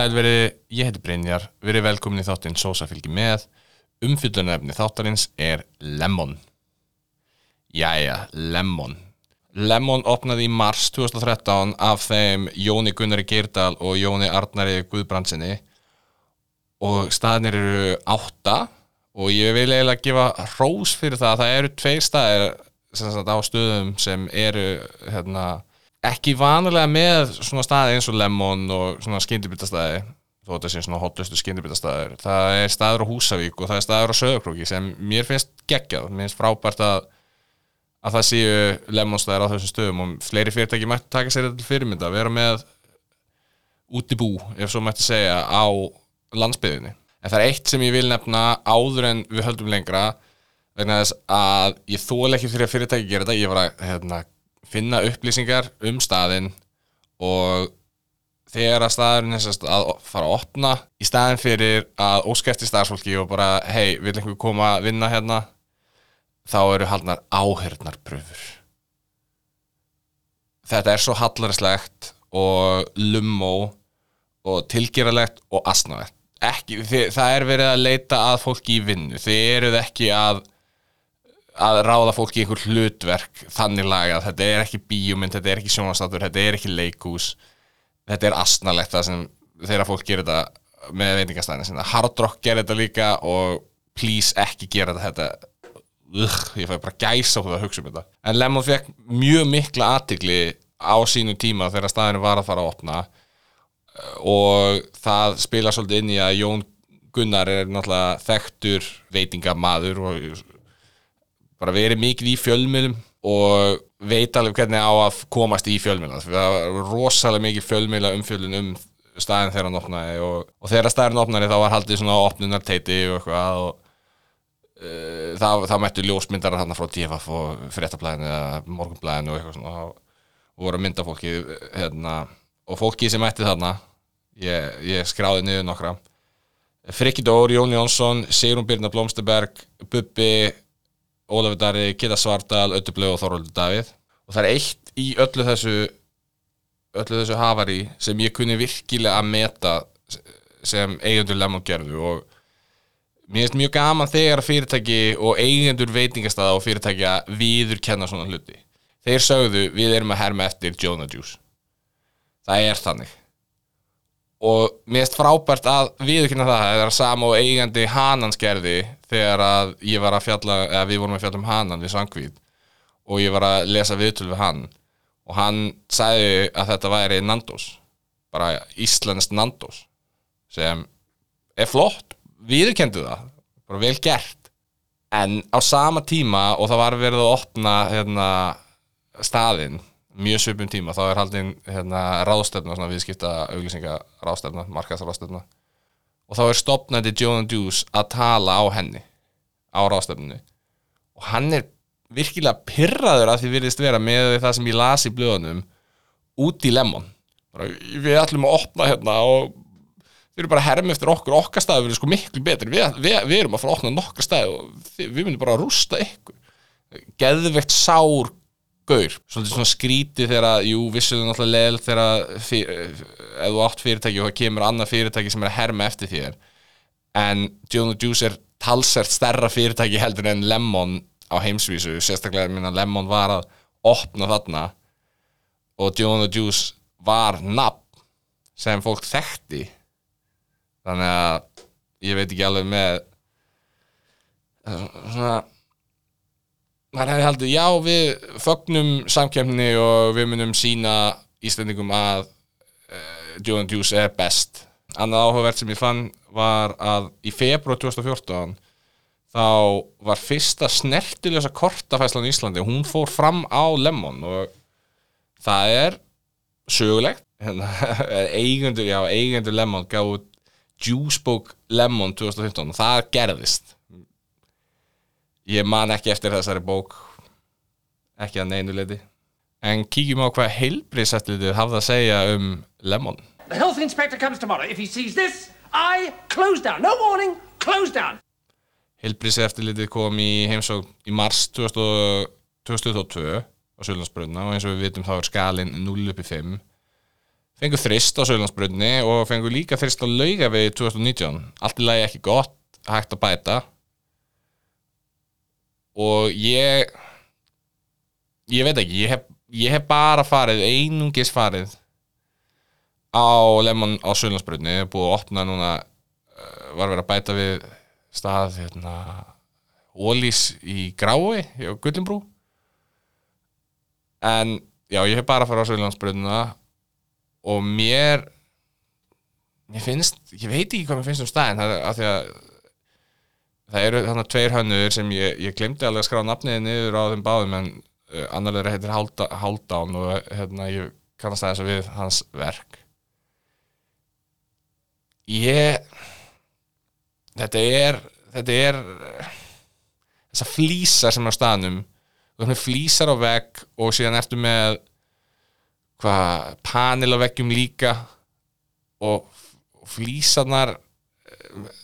Sæl verið, ég heiti Brynjar, verið velkomin í þáttinn Sósa fylgir með. Umfyllunarefni þáttarins er Lemon. Jæja, Lemon. Lemon opnaði í mars 2013 af þeim Jóni Gunnari Geirdal og Jóni Arnari Guðbrandsinni og staðinir eru átta og ég vil eiginlega gefa hrós fyrir það það eru tveir staðir sagt, á stöðum sem eru hérna, ekki vanilega með svona staði eins og Lemon og svona skyndibitastæði þó þetta sé svona hotlustu skyndibitastæðir það er staður á Húsavík og það er staður á Söðurkróki sem mér finnst geggjað. Mér finnst frábært að að það séu lemonstæðir á þessum stöðum og fleiri fyrirtæki mættu taka sér þetta til fyrirmynda vera með útibú ef svo mættu segja á landsbyðinni en það er eitt sem ég vil nefna áður en við höldum lengra vegna þess að ég þól ekki fyrir að fyrirtæki gera þetta. Ég var að hérna, finna upplýsingar um staðinn og þegar að staðurinn er að fara að opna í staðin fyrir að óskæfti starfsfólki og bara hei, vil einhver koma að vinna hérna? Þá eru haldnar áhörnarpröfur þetta er svo hallarslegt og lummó og tilgeralegt og asnavert ekki, þið, það er verið að leita að fólki í vinnu. Þið eruð ekki að að ráða fólki í einhver hlutverk þannig lagað, þetta er ekki bíumind þetta er ekki sjónastatur, þetta er ekki leikús þetta er asnalegt það sem þeirra fólk gerir þetta með veitingastæðin Hard Rock gerir þetta líka og please ekki gera þetta Ugh, ég fæði bara gæsa á það að hugsa um þetta. En Lemon fekk mjög mikla aðtikli á sínu tíma þegar staðinu var að fara að opna. Og það spila svolítið inn í að Jón Gunnar er náttúrulega þekktur veitingamadur og bara verið mikið í fjölmjölum og veit alveg hvernig á að komast í fjölmjöla það var rosalega mikið fjölmjöla umfjölun um staðin þegar hann opnaði og, og þegar staðin opnaði þá var haldið svona opnunarteiti og eitthvað og uh, það, það mættu ljósmyndar þarna frá DFF og fréttablaðinu eða morgunblaðinu og eitthvað svona. Og, voru að mynda fólki hérna, og fólki sem mætti þarna ég, ég skráði niður nokkra. Frikki Dór, Jón Jónsson Sigrun Birna Blómsterberg Bubbi Ólafur Dari, Kitta Svardal Öttublöð og Þorvaldur Davíð. Og það er eitt í öllu þessu öllu þessu hafari sem ég kunni virkilega að meta sem eigendur lemon gerðu. Og mér finnst mjög gaman þegar fyrirtæki og eigendur veitingastæða og fyrirtækja viður kenna svona hluti. Þeir sögðu við erum að herma eftir Jonah Juice. Það er þannig. Og mér finnst frábært að viðkynna það það er sama og eigandi Hanans gerði þegar að ég var að fjalla eða við vorum að fjalla um Hanan við Sangvíð og ég var að lesa viðtöl við hann og hann sagði að þetta væri Nandos bara Íslandst Nandos sem er flott viðkendu það, bara vel gert. En á sama tíma og það var verið að opna hérna, staðinn mjög svipum tíma þá er haldinn hérna, ráðstefna, viðskipta auglýsinga ráðstefna, markaðsráðstefna og þá er stopnandi Jonah Juice að tala á henni á ráðstefninu og hann er virkilega pyrraður að því virðist vera með það sem ég las í blöðunum út í lemon. Við ætlum að opna hérna og við erum bara að herma eftir okkur okkar staði við erum sko miklu betri. Við, við, við erum að fara að opna nokkar staði og við, við myndum bara að rústa ykkur. Geðveikt sár gaur, svolítið svona skríti þegar, jú, vissuðu náttúrulega leil þegar ef þú átt fyrirtæki og það kemur annað fyrirtæki sem er að herma eftir þér. En Jonah Juice er talsert stærra fyrirtæki heldur en Lemon á heimsvísu, sérstaklega minna Lemon var að opna þarna og Jonah Juice var nafn sem fólk þekkti. Þannig að ég veit ekki alveg með svona maður hefði haldið, já við fögnum samkjöfni og við munum sína Íslandingum að uh, Jonah Juice er best. Annað áhugavert sem ég fann var að í februar 2014 þá var fyrsta snertilösa kortafæslan í Íslandi. Hún fór fram á Lemon og það er sögulegt. Eigendur, já, eigendur Lemon gáði Juicebook Lemon 2015 og það gerðist ég man ekki eftir þessari bók. Ekki að neinu leiti en kíkjum á hvað heilbriðsættlitið hafði að segja um Lemon. The health inspector comes tomorrow. If he sees this, I close down. No warning, close down. heilbriðsættlitið kom í heimsók í mars 2000 2022 á Sjölandsbrunna og eins og við vitum þá er skalinn 0 upp í 5 fengu þrist á Söðlandsbrunni og fengu líka þrist á lauga við 2019 allt í lagi ekki gott, hægt að bæta og ég ég veit ekki ég hef, ég hef bara farið einungis farið á Lemon á Söðlandsbrunni búið að opna núna uh, var verið að bæta við stað hérna Ólís í Grái á Gullinbrú. En já, ég hef bara farið á Söðlandsbrunna og mér mér finnst, ég veit ekki hvað mér finnst um staðin það er af því að það eru þannig tveir hönnur sem ég, ég glemdi alveg að skrá nafniði niður á þeim báðum en uh, annar þeirra heitir Hálda- Hálfdán og hérna ég kannast aðeins við hans verk. Ég þetta er þetta er þessar flýsar sem er á staðnum. Þú erum með flýsar á vegg og síðan ertu með hvað panel á veggjum líka og flýsarnar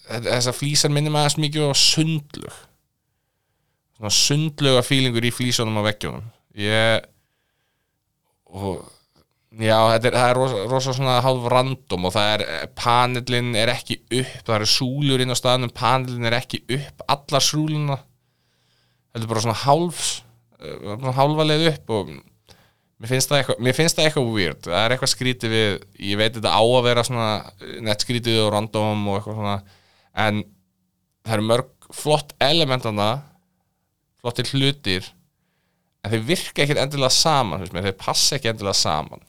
þessar flýsar maður aðeins mikið á sundlug svona sundluga fílingur í flýsunum á veggjunum ég og já, er, það er rosa, rosa svona hálf random og það er panelin er ekki upp, það eru súlur inn á staðnum, panelin er ekki upp allar súluna þetta er bara svona hálfs uh, hálfa leið upp og mér finnst það eitthvað, finnst það eitthvað weird. Það er eitthvað skrítið við, ég veit þetta á að vera svona nett skrítið og random og eitthvað svona en það eru mörg flott elementana flottir hlutir en þeir virka ekkert endilega saman mér, þeir passa ekki endilega saman.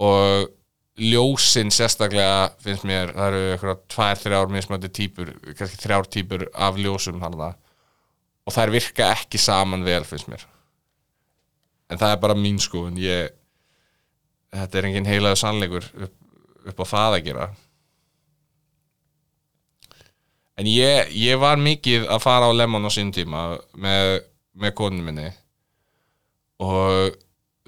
Og ljósin sérstaklega finnst mér, það eru eitthvað tvær, þrjár mismöndi típur, kannski þrjár típur af ljósum hann og þær virka ekki saman vel finnst mér en það er bara mín skoðun. Ég, þetta er engin heilaðu sannleikur upp, upp á það að gera. En ég, ég var mikið að fara á Lemon á sínum tíma með, með konun minni. Og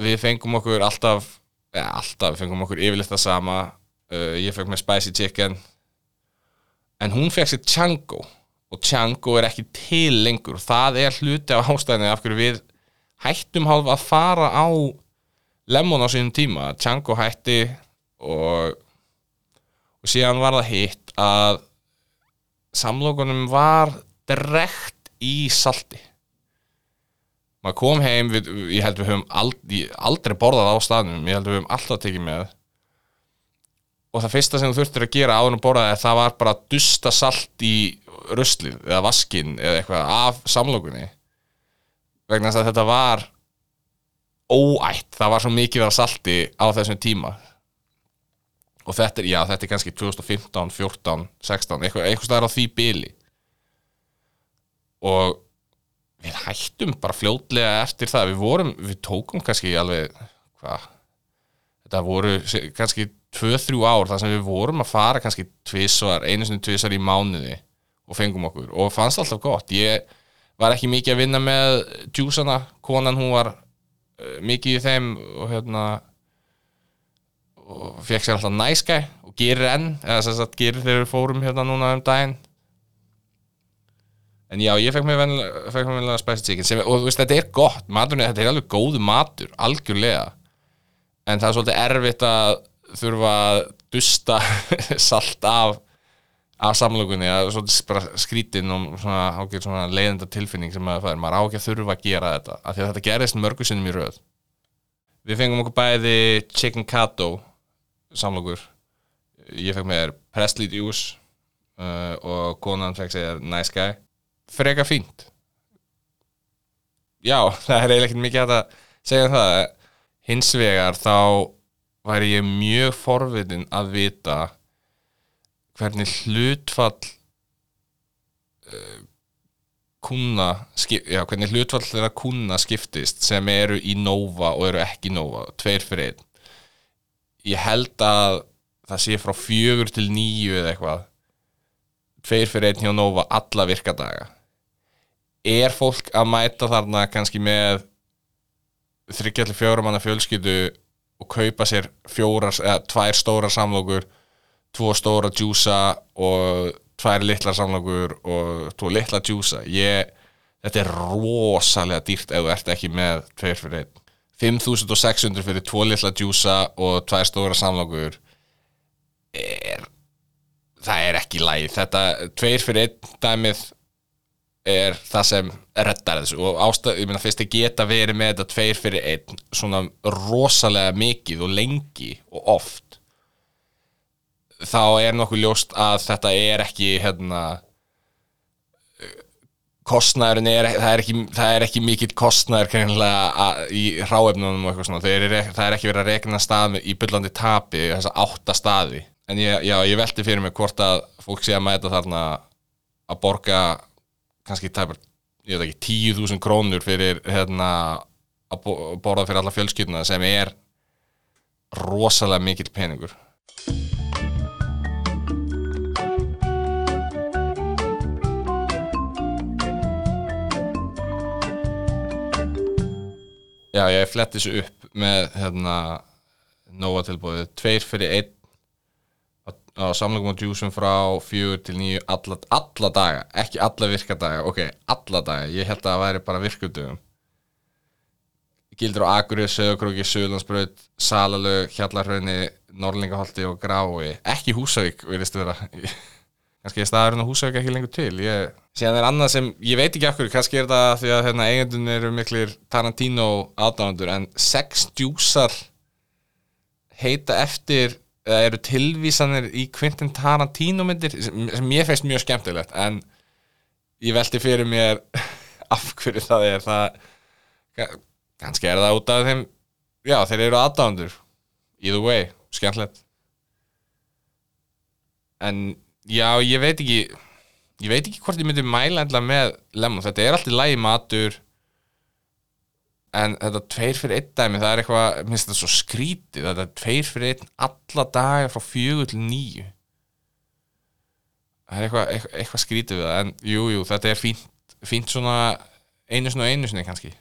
við fengum okkur alltaf eða alltaf, við fengum okkur yfirleitt það sama. Uh, ég fekk með spicy chicken. En hún fekk sér Chango. Og Chango er ekki til lengur. Og það er hluti af ástæðinni af hverju við hættum hálf að fara á Lemon á sínum tíma Chango hætti og, og síðan var það hitt að samlokunum var drekt í salti. Maður kom heim við, ég held við höfum aldrei, aldrei borðað á staðnum ég held við höfum alltaf tekið með. Og það fyrsta sem þú þurftir að gera áður en borðaði það var bara að dusta salt í ruslið eða vaskin eða eitthvað af samlokunni vegna þess að þetta var óætt, það var svo mikið af salti á þessum tíma. Og þetta er, já, þetta er kannski 2015, 14, 16 eitthvað, eitthvað staðar á því bili. Og við hættum bara fljótlega eftir það. Við vorum, við tókum kannski alveg hvað? Þetta voru kannski 2-3 ár þar sem við vorum að fara kannski tvisvar, einu sinni tvisvar í mánuði og fengum okkur. Og fannst alltaf gott. Ég var ekki mikið að vinna með djúsana, konan hún var uh, mikið í þeim og hérna og fekk sér alltaf næskæ og gerir enn, eða sem sagt gerir þegar við fórum hérna núna um daginn. En já, ég fekk mér spicy chicken sem, og þú veist, þetta er gott, maturinn, þetta er alveg góðu matur, algjörlega. En það er svolítið erfitt að þurfa að dusta salt af af samlokunni, að skrítin og svona, svona leiðenda tilfinning sem maður fær, maður á ekki að þurfa að gera þetta af því að þetta gerist mörgu sinnum í röð. Við fengum okkur bæði Chicken Kato samlokur. Ég fekk með Presley Juice uh, og konan fekk sér Nice Guy. Freka fínt. Já, það er eiginlega ekkert mikið að segja um það. Hins vegar þá væri ég mjög forvitin að vita hvernig hlutfall kuna, skip, já, hvernig hlutfall þeirra kuna skiptist sem eru í Nova og eru ekki Nova, tveir fyrir einn. Ég held að það sé frá fjögur til níu eða eitthvað tveir fyrir einn hjá Nova alla virkadaga er fólk að mæta þarna kannski með þryggjallir fjóramanna fjölskyldu og kaupa sér fjórar, eða tvær stórar samlokur tvo stóra djúsa og tvær litlar samlokur og tvo litla djúsa. Ég, þetta er rosalega dýrt ef þú ert ekki með tveir fyrir einn. 5600 fyrir tvo litla djúsa og tvær stóra samlokur er það er ekki læg þetta tveir fyrir einn dæmið er það sem reddar þessu. Og ástæð, ég meina fyrst að geta verið með þetta tveir fyrir einn svona rosalega mikið og lengi og oft þá er nokkuð ljóst að þetta er ekki hérna kostnæðurinn er, það er ekki, er ekki mikill kostnæður kannilega að- í hráefnunum og eitthvað svona, eru, það er ekki verið að rekna stað í byllandi tapi þessa átta staði, en ég, já, ég velti fyrir mig hvort að fólk sé að mæta þarna að borga kannski tæpar, ég veit ekki 10.000 krónur fyrir hérna að bo- borða fyrir alla fjölskylduna sem er rosalega mikill peningur Já, ég fletti þessu upp með hérna Nóa tilbúið, tveir fyrir einn á, á samlingum og djúsum frá fjögur til nýju alla, alla daga, ekki alla virkadaga ok, alla daga, ég held að það væri bara virkudugum Gildur á Akurið, Söðakróki, Suðlandsbraut Salalög, Hjallarhraunni Norlingaholti og Grái. Ekki Húsavík, virðist vera kannski er staðurinn á Húsavík ekki lengur til. Ég... síðan er annað sem, ég veit ekki akkur kannski er það því að hérna, eigendun eru miklir Tarantino aðdándur en sex djúsar heita eftir eða eru tilvísanir í Quentin Tarantino myndir sem, ég feist mjög skemmtilegt en ég velti fyrir mér af hverju það er. Það kannski er það út af þeim já þeir eru aðdándur either way, skemmtilegt. En já ég veit ekki ég veit ekki hvort ég myndi mæla endla með lemon, þetta er alltaf lægi matur en þetta tveir fyrir einn dæmi það er eitthvað, minnst þetta svo skrítið þetta er tveir fyrir einn alla daga frá fjögur til nýju það er eitthvað, eitthvað, eitthvað skrítið við það en jú, jú, þetta er fínt, fínt svona einu svona einu sinni kannski